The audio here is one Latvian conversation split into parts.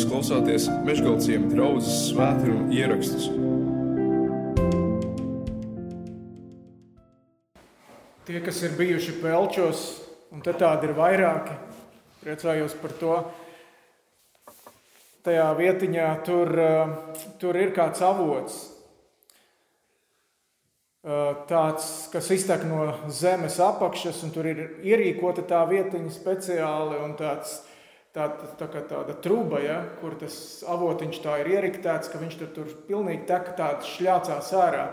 Jūs klausāties Meškāļu draugas svētkrājuma ierakstus. Tie, kas ir bijuši pelčos, un tādi ir vairāki, priecājos par to. Tajā vietiņā tur, eh, tur ir kāds avots, eh, tāds, kas iztek no zemes apakšas, un tur ir ierīkota tā vietiņa speciāli tāds tā, tā, tā tāda truba, ja, kur tas avotiņš tā ir ieriktēts, ka viņš tur, tur pilnīgi tek tāds šļācās ārā.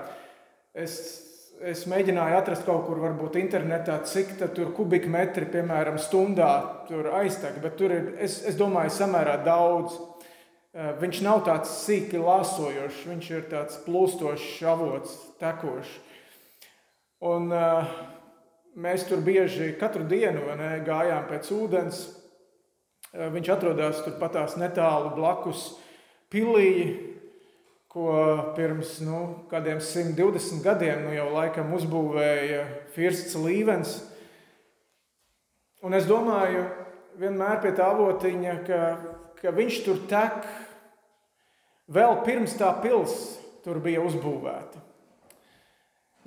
Es, es mēģināju atrast kaut kur, varbūt internetā, cik tur kubikmetri, piemēram, stundā tur aiztek, bet tur ir, es, es domāju, samērā daudz. Eh, viņš nav tāds sīki lāsojošs, viņš ir tāds plūstošs avots, tekošs. Un uh, mēs tur bieži katru dienu ne, gājām pēc ūdens, viņš atrodas turpatās netālu blakus pilī, ko pirms nu, kādiem 120 gadiem nu, jau laikam uzbūvēja Firsts Līvens. Un es domāju, vienmēr pie tā avotiņa, ka, ka viņš tur tek vēl pirms tā pilsēta tur bija uzbūvēta.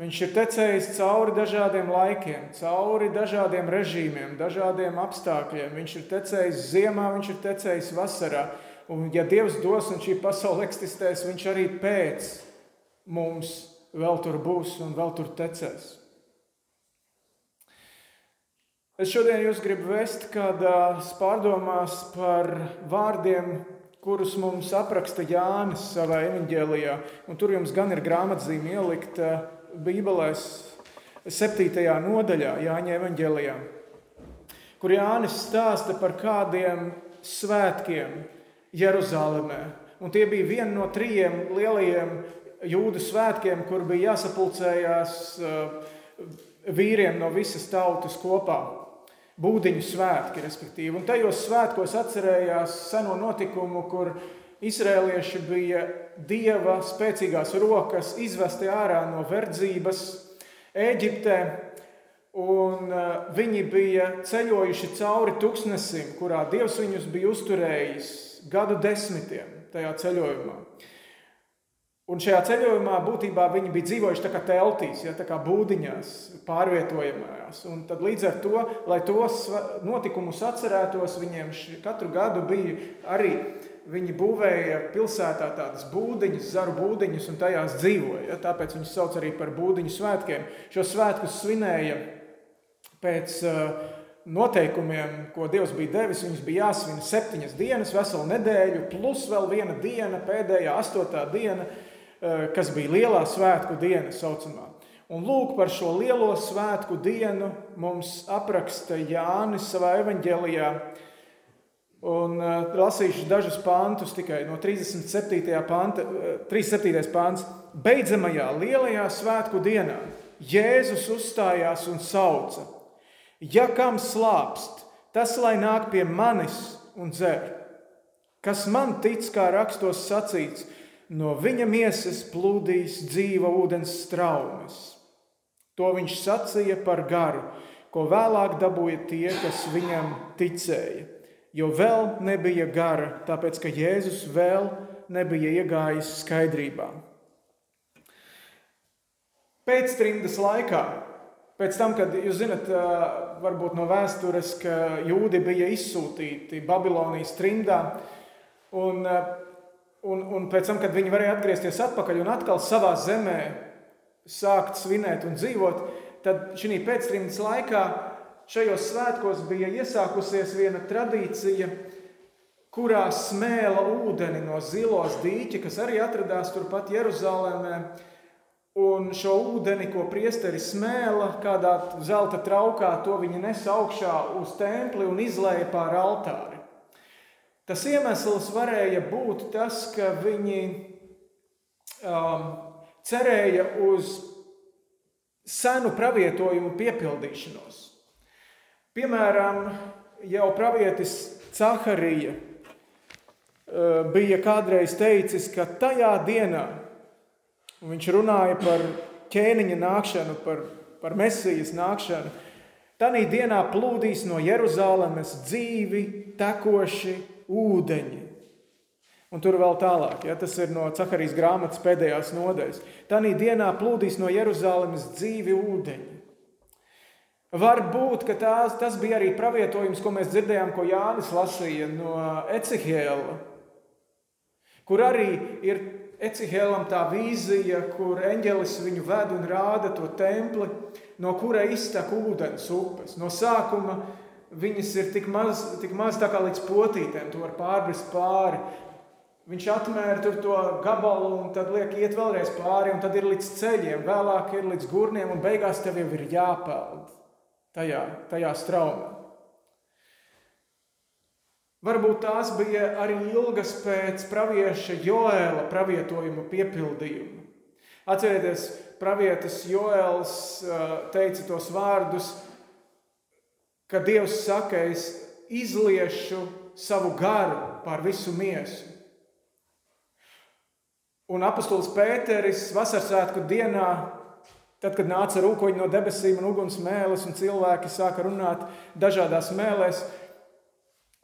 Viņš ir tecējis cauri dažādiem laikiem, cauri dažādiem režīmiem, dažādiem apstākļiem. Viņš ir tecējis ziemā, viņš ir tecējis vasarā. Un, ja Dievs dos un šī pasaule eksistēs, viņš arī pēc mums vēl tur būs un vēl tur tecēs. Es šodien jūs gribu vest kādās pārdomās par vārdiem, kurus mums apraksta Jānis savā evanģēlijā. Un tur jums gan ir grāmatzīme ielikta Bībelēs, 7. nodaļā, Jāņa evanģēlijā, kur Jānis stāsta par kādiem svētkiem Jeruzalemē. Un tie bija viena no trijiem lielajiem jūdu svētkiem, kur bija jāsapulcējās uh, vīriem no visas tautas kopā. Būdiņu svētki, respektīvi. Un tajos svētkos atcerējās seno notikumu, kur Izrēlieši bija dieva spēcīgās rokas izvesti ārā no verdzības Eģiptē, un e, viņi bija ceļojuši cauri tūkstnesim, kurā dievs viņus bija uzturējis gadu desmitiem tajā ceļojumā. Un šajā ceļojumā būtībā viņi bija dzīvojuši tā kā teltīs, ja, tā kā būdiņās, pārvietojamajās. Un tad līdz ar to, lai tos notikumus atcerētos, viņiem katru gadu bija arī viņi būvēja pilsētā tādas būdiņas, zaru būdiņas, un tajās dzīvoja. Ja? Tāpēc viņus sauc arī par būdiņu svētkiem. Šo svētkus svinēja pēc uh, noteikumiem, ko Dievs bija devis. Viņus bija jāsvin septiņas dienas, veselu nedēļu, plus vēl viena diena, pēdējā astotā diena, uh, kas bija lielā svētku diena saucamā. Un lūk, par šo lielo svētku dienu mums apraksta Jānis savā evaņģēlijā Un uh, lasīšu dažus pantus tikai no 37. panta, uh, 37. pants. Beidzamajā lielajā svētku dienā Jēzus uzstājās un sauca: Ja kam slāpst, tas lai nāk pie manis un dzer. Kas man tic, kā rakstos sacīts, no viņa miesas plūdīs dzīva ūdens straumes. To viņš sacīja par garu, ko vēlāk dabūja tie, kas viņam ticēja jo vēl nebija gara, tāpēc ka Jēzus vēl nebija iegājis skaidrībā. Pēc trimdas laikā, pēc tam, kad jūs zinat, varbūt no vēstures, ka jūdi bija izsūtīti Babilonijas trimdā, un, un, un pēc tam, kad viņi varēja atgriezties atpakaļ un atkal savā zemē sākt svinēt un dzīvot, tad šī pēctrimdas laikā šajos svētkos bija iesākusies viena tradīcija, kurā smēla ūdeni no zilos dīķa, kas arī atradās turpat Jeruzalemē. Un šo ūdeni, ko priesteri smēla kādā zelta traukā, to viņi nes augšā uz templi un izlēja pāri altāri. Tas iemesls varēja būt tas, ka viņi um, cerēja uz senu pravietojumu piepildīšanos. Piemēram, jau pravietis Caharija eh, bija kādreiz teicis, ka tajā dienā viņš runāja par ķēniņa nākšanu, par, par mesijas nākšanu. Tanī dienā plūdīs no Jeruzalemes dzīvi, tekoši ūdeņi, Un tur vēl tālāk, ja tas ir no Cakarijas grāmatas pēdējās nodaļas. Tanī dienā plūdīs no Jeruzalemes dzīvi ūdeņi. Varbūt tās, tas bija arī pravietojums, ko mēs dzirdējām, ko Jānis lasīja no Ecihēla, kur arī ir Ecihēlam tā vīzija, kur eņģelis viņu ved un rāda to templi, no kura iztek ūdens upes. No sākuma viņas ir tik maz, tik maz tā kā līdz potītēm, to var pārbrist pāri. Viņš atmēra to gabalu un tad liek iet vēlreiz pāri, un tad ir līdz ceļiem, vēlāk ir līdz gurniem, un beigās tev jau ir jāpeld tajā, tajā straumē. Varbūt tās bija arī ilgas pēc pravieša Joēla pravietojuma piepildījuma. Atcerieties, pravietis Joēls teica tos vārdus, ka Dievs saka, es izliešu savu garu pār visu miesu. Un apustulis Pēteris Vasarsvētku dienā, tad, kad nāca rūkoņi no debesīm un uguns mēlis, un cilvēki sāka runāt dažādās mēlēs,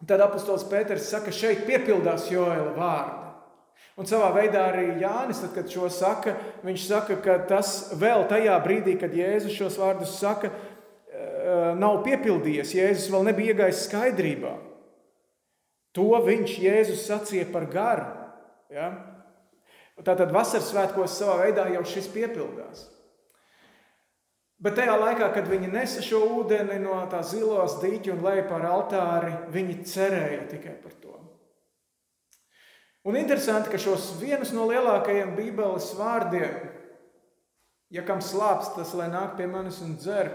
tad apustulis Pēteris saka, šeit piepildās Joela vārdi. Un savā veidā arī Jānis, tad, kad šo saka, viņš saka, ka tas vēl tajā brīdī, kad Jēzus šos vārdus saka, eh, nav piepildījies. Jēzus vēl nebija iegājis skaidrībā. To viņš Jēzus sacīja par garu. Ja? Tātad vasaras svētkos savā veidā jau šis piepildās. Bet tajā laikā, kad viņi nesa šo ūdeni no tā zilos dīķa un leja par altāri, viņi cerēja tikai par to. Un interesanti, ka šos vienus no lielākajiem Bībeles vārdiem, ja kam slāpst, tas lai nāk pie manis un dzer,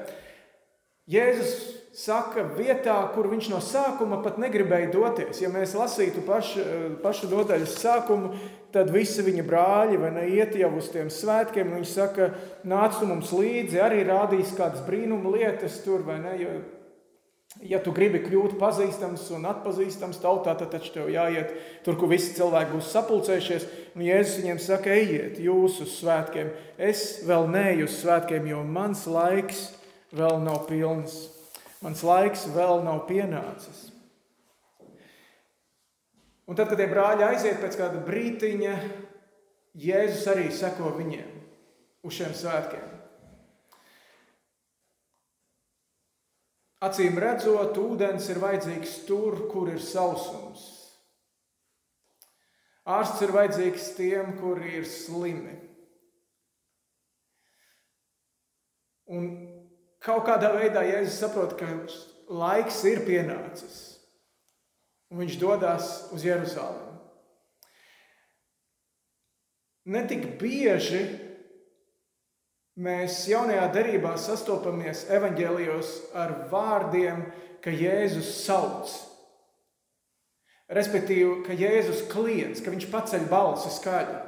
Jēzus saka vietā, kur viņš no sākuma pat negribēja doties. Ja mēs lasītu pašu, pašu nodaļas sākumu, tad visi viņa brāļi ne, iet jau uz tiem svētkiem. Viņš saka, nāc tu mums līdzi, arī rādīs kādas brīnuma lietas tur. Ne, ja, ja tu gribi kļūt pazīstams un atpazīstams tautā, tad taču tev jāiet tur, kur visi cilvēki būs sapulcējušies. Un Jēzus viņiem saka, ejiet jūs uz svētkiem. Es vēl neju uz svētkiem, jo mans laiks vēl nav pilns. Mans laiks vēl nav pienācis. Un tad, kad tie brāļi aiziet pēc kāda brītiņa, Jēzus arī seko viņiem uz šiem svētkiem. Acīm redzot, ūdens ir vajadzīgs tur, kur ir sausums. Ārsts ir vajadzīgs tiem, kuri ir slimi. Un Kaut kādā veidā Jēzus saprot, ka laiks ir pienācis, un viņš dodas uz Jeruzalemi. Netik bieži mēs jaunajā derībā sastopamies evaņģēlijos ar vārdiem, ka Jēzus sauc. Respektīvi, ka Jēzus kliedz, ka viņš paceļ balsi skaļi.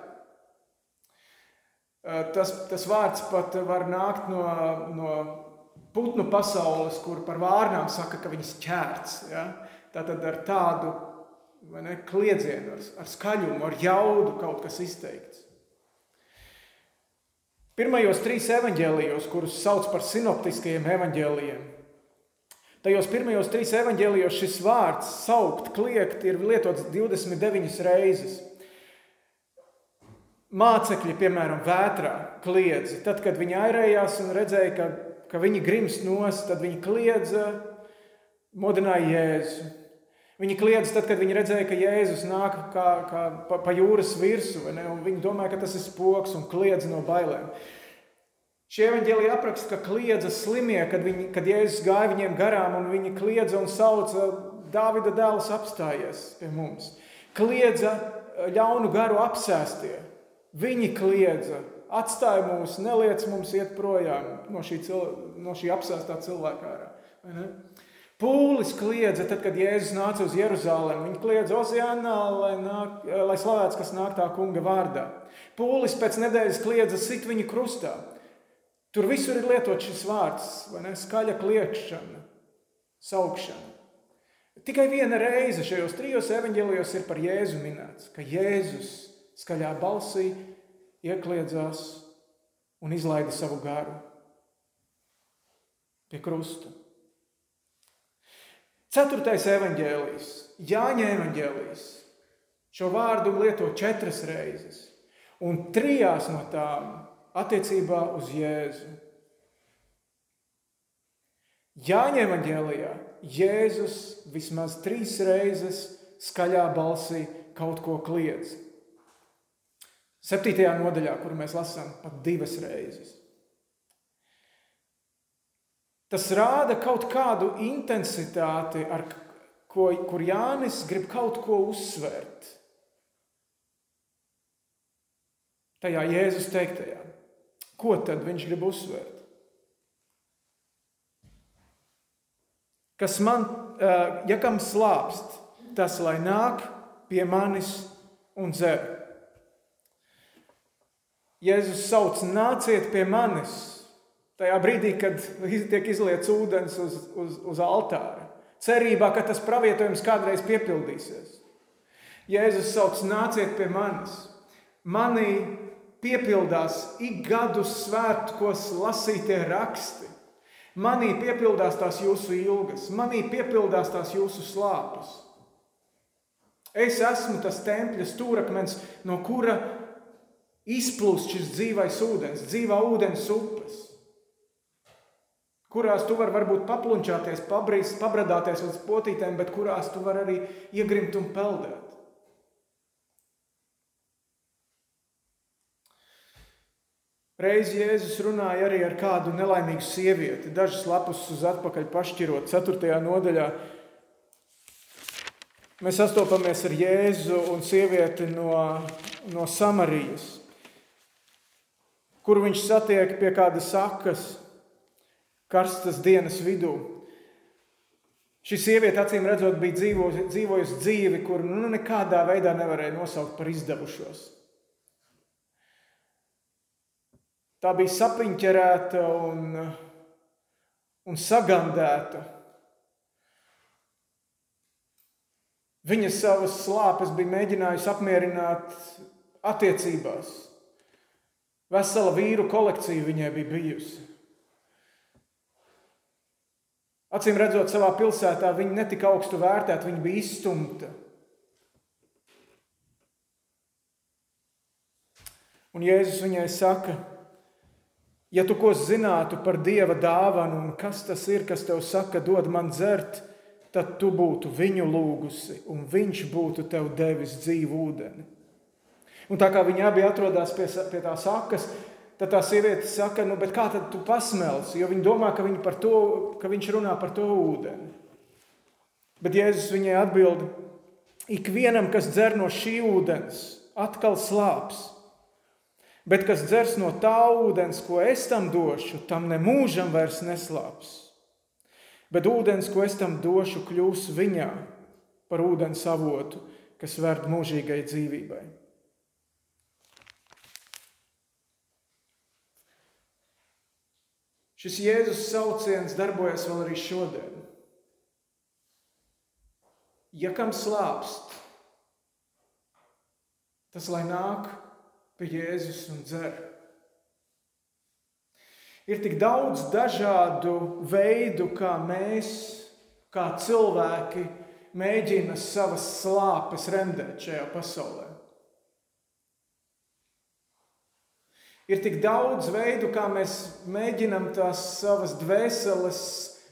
Tas, tas vārds pat var nākt no, no putnu pasaules, kur par vārnām saka, ka viņas ķērts. Ja? Tātad ar tādu ne, kliedzienu, ar, ar skaļumu, ar jaudu kaut kas izteikts. Pirmajos trīs evaņģēlijos, kurus sauc par sinoptiskajiem evaņģēlijiem, tajos pirmajos trīs evaņģēlijos šis vārds saukt, kliegt, ir lietots 29 reizes. Mācekļi, piemēram, vētrā kliedza, tad, kad viņi airējās un redzēja, ka ka viņi grimst nost, tad viņi kliedza, modināja Jēzu. Viņi kliedza tad, kad viņi redzēja, ka Jēzus nāk kā, kā pa, pa jūras virsmu, un viņi domāja, ka tas ir spoks un kliedz no bailēm. Šie evanģēlīji apraksta, ka kliedza slimie, kad, viņi, kad Jēzus gāja viņiem garām, un viņi kliedza un sauca, Dāvida dēls apstājies pie mums. Kliedza ļaunu garu apsēstie. Viņi kliedza, atstāj mūs, neliec mums iet projām no šī, cil, no šī apsēstā cilvēka ārā. Pūlis kliedza, tad, kad Jēzus nāca uz Jeruzalemi. Viņa kliedza Ozeānā, lai, nāk, lai slavēts, kas nāk tā kunga vārdā. Pūlis pēc nedēļas kliedza sit viņa krustā. Tur visur ir lietots šis vārds, vai ne? Skaļa kliekšana, saukšana. Tikai viena reize šajos trijos evaņģēlijos ir par Jēzu minēts, ka Jēzus skaļā balsī iekļiedzās un izlaida savu garu pie krusta. Ceturtais evaņģēlijs, Jāņa evaņģēlijs. Šo vārdu lieto četras reizes, un trijās no tām attiecībā uz Jēzu. Jāņem evanģēlijā Jēzus vismaz trīs reizes skaļā balsī kaut ko kliedz. Septītajā nodaļā, kuru mēs lasām, pat divas reizes. Tas rāda kaut kādu intensitāti, ar ko, kur Jānis grib kaut ko uzsvērt. Tajā Jēzus teiktajā. Ko tad viņš grib uzsvērt? Kas man, ja kam slāpst, tas lai nāk pie manis un dzer. Jēzus sauc, nāciet pie manis. Tajā brīdī, kad tiek izlietas ūdens uz, uz, uz altāra, cerībā, ka tas pravietojums kādreiz piepildīsies. Jēzus sauc, nāciet pie manis. Manī piepildās ik gadus svētkos lasītie raksti. Manī piepildās tās jūsu ilgas, manī piepildās tās jūsu slāpes. Es esmu tas tempļa stūrakmens, no kura izplūst šis dzīvais ūdens, dzīvā ūdens upes, kurās tu vari varbūt paplunčāties, pabrīz, pabradāties uz potītēm, bet kurās tu vari arī iegrimt un peldēt. Reiz Jēzus runāja arī ar kādu nelaimīgu sievieti, dažas lapus uz atpakaļ pašķirot, 4. nodaļā. Mēs sastopamies ar Jēzu un sievieti no, no Samarijas kur viņš satiek pie kādas sakas, karstas dienas vidū. Šī sieviete, acīm redzot, bija dzīvojusi, dzīvojusi dzīvi, kur nu, nekādā veidā nevarēja nosaukt par izdevušos. Tā bija sapiņķerēta un, un sagandēta. Viņa savas slāpes bija mēģinājusi apmierināt attiecībās. Vesela vīru kolekcija viņai bija bijusi. Acīm redzot, savā pilsētā viņa netika augstu vērtēta, viņa bija izstumta. Un Jēzus viņai saka, ja tu ko zinātu par Dieva dāvanu un kas tas ir, kas tev saka, dod man dzert, tad tu būtu viņu lūgusi un viņš būtu tev devis dzīvu ūdeni. Un tā kā viņi abi atrodas pie, pie tā sakas, tad tā sieviete saka, nu, kā tad tu pasmelsi? Jo viņi domā, ka, viņi to, ka viņš runā par to ūdeni. Bet Jēzus viņai atbild, ikvienam, kas dzer no šī ūdens, atkal slāps. Bet kas dzers no tā ūdens, ko es tam došu, tam nemūžam vairs neslāps. Bet ūdens, ko es tam došu, kļūs viņā par ūdens avotu, kas vērт mūžīgai dzīvībai. Šis Jēzus sauciens darbojas vēl arī šodien. Ja kam slāpst, tas lai nāk pie Jēzus un dzer. Ir tik daudz dažādu veidu, kā mēs, kā cilvēki, mēģina savas slāpes remdēt šajā pasaulē. Ir tik daudz veidu, kā mēs mēģinam tās savas dvēseles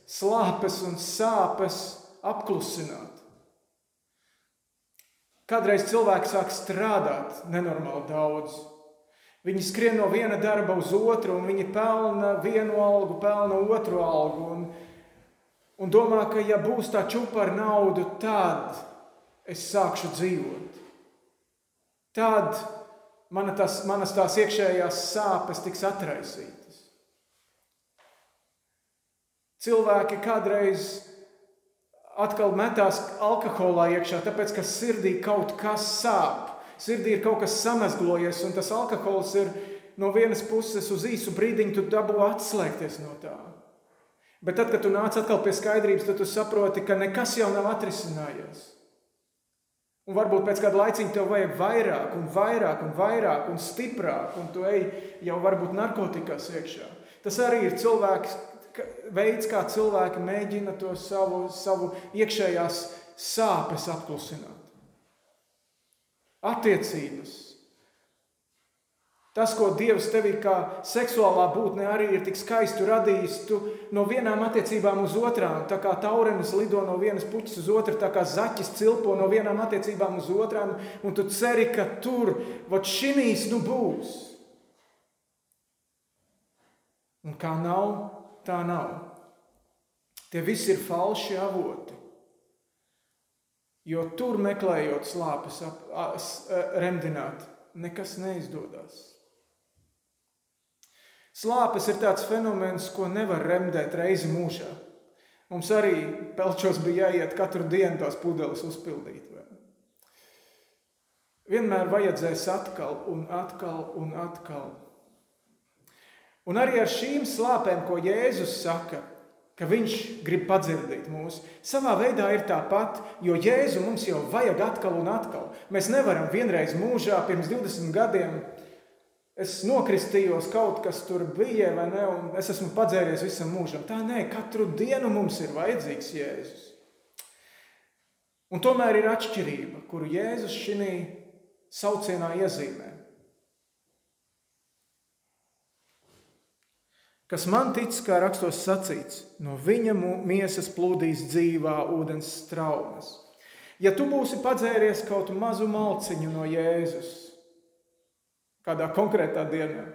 slāpes un sāpes apklusināt. Kādreiz cilvēks sāk strādāt nenormāli daudz. Viņi skrien no viena darba uz otru, un viņi pelna vienu algu, pelna otru algu. Un, un domā, ka, ja būs tā čupa ar naudu, tad es sākšu dzīvot. Tad mana tas, manas tās iekšējās sāpes tiks atraisītas. Cilvēki kādreiz atkal metās alkoholā iekšā, tāpēc ka sirdī kaut kas sāp. Sirdī ir kaut kas samazglojies, un tas alkohols ir no vienas puses uz īsu brīdiņu, tu dabū atslēgties no tā. Bet tad, kad tu nāc atkal pie skaidrības, tad tu saproti, ka nekas jau nav atrisinājies. Un varbūt pēc kāda laiciņa tev vajag vairāk, un vairāk, un vairāk, un stiprāk, un tu ej jau varbūt narkotikās iekšā. Tas arī ir cilvēks, veids, kā cilvēki mēģina to savu, savu iekšējās sāpes apklusināt. attiecības. Tas, ko Dievs tevī kā seksuālā būtne arī ir tik skaisti radījis, tu no vienām attiecībām uz otrām, tā kā taurenis lido no vienas puķes uz otru, tā kā zaķis cilpo no vienām attiecībām uz otrām, un tu ceri, ka tur, vot šinīs nu būs. Un kā nav, tā nav. Tie visi ir falši avoti. Jo tur meklējot slāpes, remdināt, nekas neizdodas. Slāpes ir tāds fenomens, ko nevar remdēt reizi mūžā. Mums arī pelčos bija jāiet katru dienu tās pudeles uzpildīt. Vienmēr vajadzēs atkal un atkal un atkal. Un arī ar šīm slāpēm, ko Jēzus saka, ka viņš grib padzirdīt mūs, savā veidā ir tāpat, jo Jēzu mums jau vajag atkal un atkal. Mēs nevaram vienreiz mūžā, pirms 20 gadiem, es nokristījos, kaut kas tur bija, vai ne, un es esmu padzēries visam mūžam. Tā nē, katru dienu mums ir vajadzīgs Jēzus. Un tomēr ir atšķirība, kuru Jēzus šī saucienā iezīmē. Kas man tic, kā rakstos sacīts, no viņa miesas plūdīs dzīvā ūdens straumes. Ja tu būsi padzēries kaut mazu malciņu no Jēzus, kādā konkrētā dienā.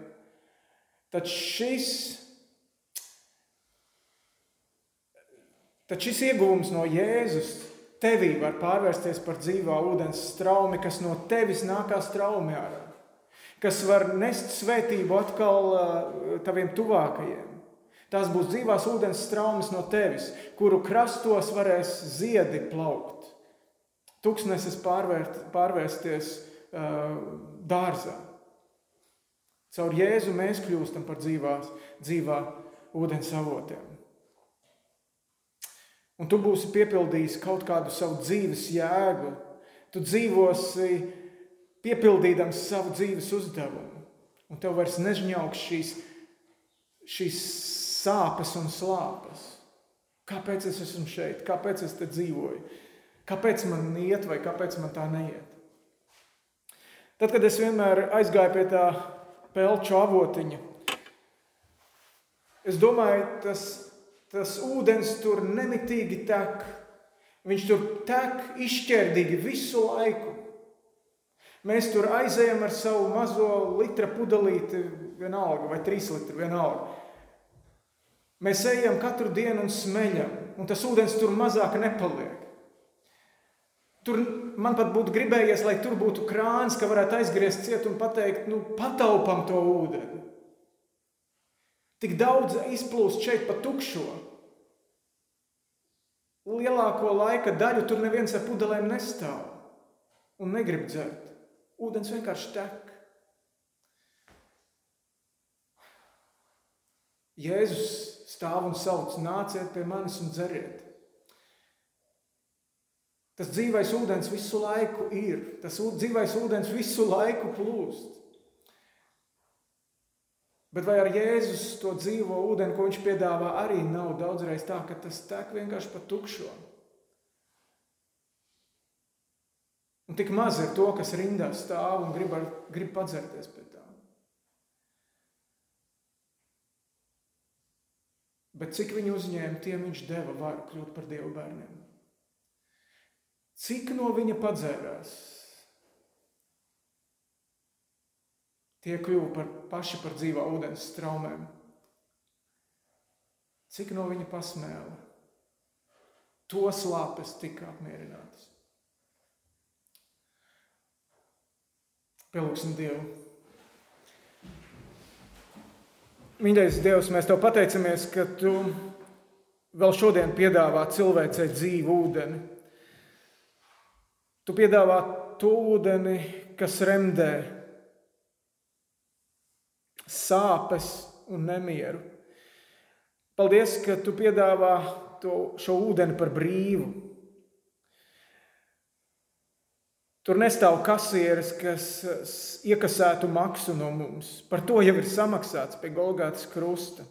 Tad šis, tad šis iegūms no Jēzus tevī var pārvērsties par dzīvā ūdens straumi, kas no tevis nākās straumi ārā, kas var nest svētību atkal uh, taviem tuvākajiem. Tās būs dzīvās ūdens straumes no tevis, kuru krastos varēs ziedi plaukt. Tuksnesis pārvērt, pārvērsties uh, dārzā. Caur Jēzu mēs kļūstam par dzīvās, dzīvā ūdens avotiem. Un tu būsi piepildījis kaut kādu savu dzīves jēgu. Tu dzīvosi piepildījams savu dzīves uzdevumu. Un tev vairs nežņauks šīs, šīs sāpes un slāpes. Kāpēc es esmu šeit? Kāpēc es te dzīvoju? Kāpēc man iet vai kāpēc man tā neiet? Tad, kad es vienmēr aizgāju pie tā pelču avotiņa. Es domāju, tas, tas ūdens tur nemitīgi tek. Viņš tur tek izšķērdīgi visu laiku. Mēs tur aizējam ar savu mazo litra pudelīti, vienalga, vai trīs litru, vienalga. Mēs ejam katru dienu un smeļam, un tas ūdens tur mazāk nepaliek. Tur man pat būtu gribējies, lai tur būtu krāns, ka varētu aizgriezt ciet un pateikt, nu, pataupam to ūdeni. Tik daudz izplūst šeit pa tukšo. Lielāko laika daļu tur neviens ar pudelēm nestāv un negrib dzert. Ūdens vienkārši tek. Jēzus stāv un sauc: Nāciet pie manis un dzeriet! Tas dzīvais ūdens visu laiku ir, tas dzīvais ūdens visu laiku plūst. Bet vai ar Jēzus to dzīvo ūdeni, ko viņš piedāvā, arī nav daudzreiz tā, ka tas tek vienkārši pa tukšo? Un tik maz ir to, kas rindā stāv un grib, ar, grib padzerties pie tā. Bet cik viņi uzņēma, tiem viņš deva varu kļūt par Dieva bērniem. Cik no viņa padzērās? Tie kļuva par, paši par dzīvā ūdens straumēm. Cik no viņa pasmēla? To slāpes tika apmierinātas. Pielūgsim Dievu. Mīļais Dievs, mēs Tev pateicamies, ka Tu vēl šodien piedāvā cilvēcei dzīvu ūdeni Tu piedāvā to ūdeni, kas remdē sāpes un nemieru. Paldies, ka tu piedāvā to, šo ūdeni par brīvu. Tur nestāv kasieris, kas iekasētu maksu no mums. Par to jau ir samaksāts pie Golgātas krusta.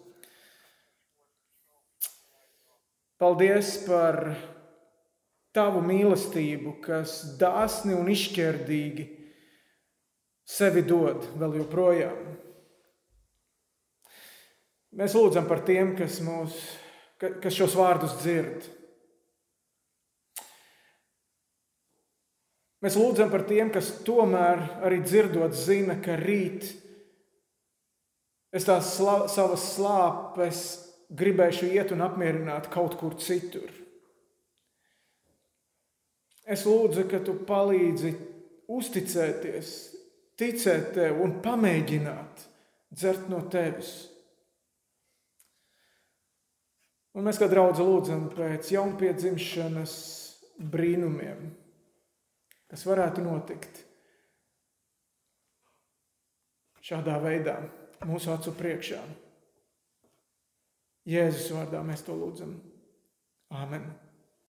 Paldies par tavu mīlestību, kas dāsni un izšķērdīgi sevi dod vēl joprojām. Mēs lūdzam par tiem, kas, mūs, kas šos vārdus dzird. Mēs lūdzam par tiem, kas tomēr arī dzirdot, zina, ka rīt es tās slā, savas slāpes gribēšu iet un apmierināt kaut kur citur. Es lūdzu, ka tu palīdzi uzticēties, ticēt tev un pamēģināt dzert no tevis. Un mēs kā draugi lūdzam pēc jaunpiedzimšanas brīnumiem, kas varētu notikt šādā veidā mūsu acu priekšā. Jēzus vārdā mēs to lūdzam. Āmen!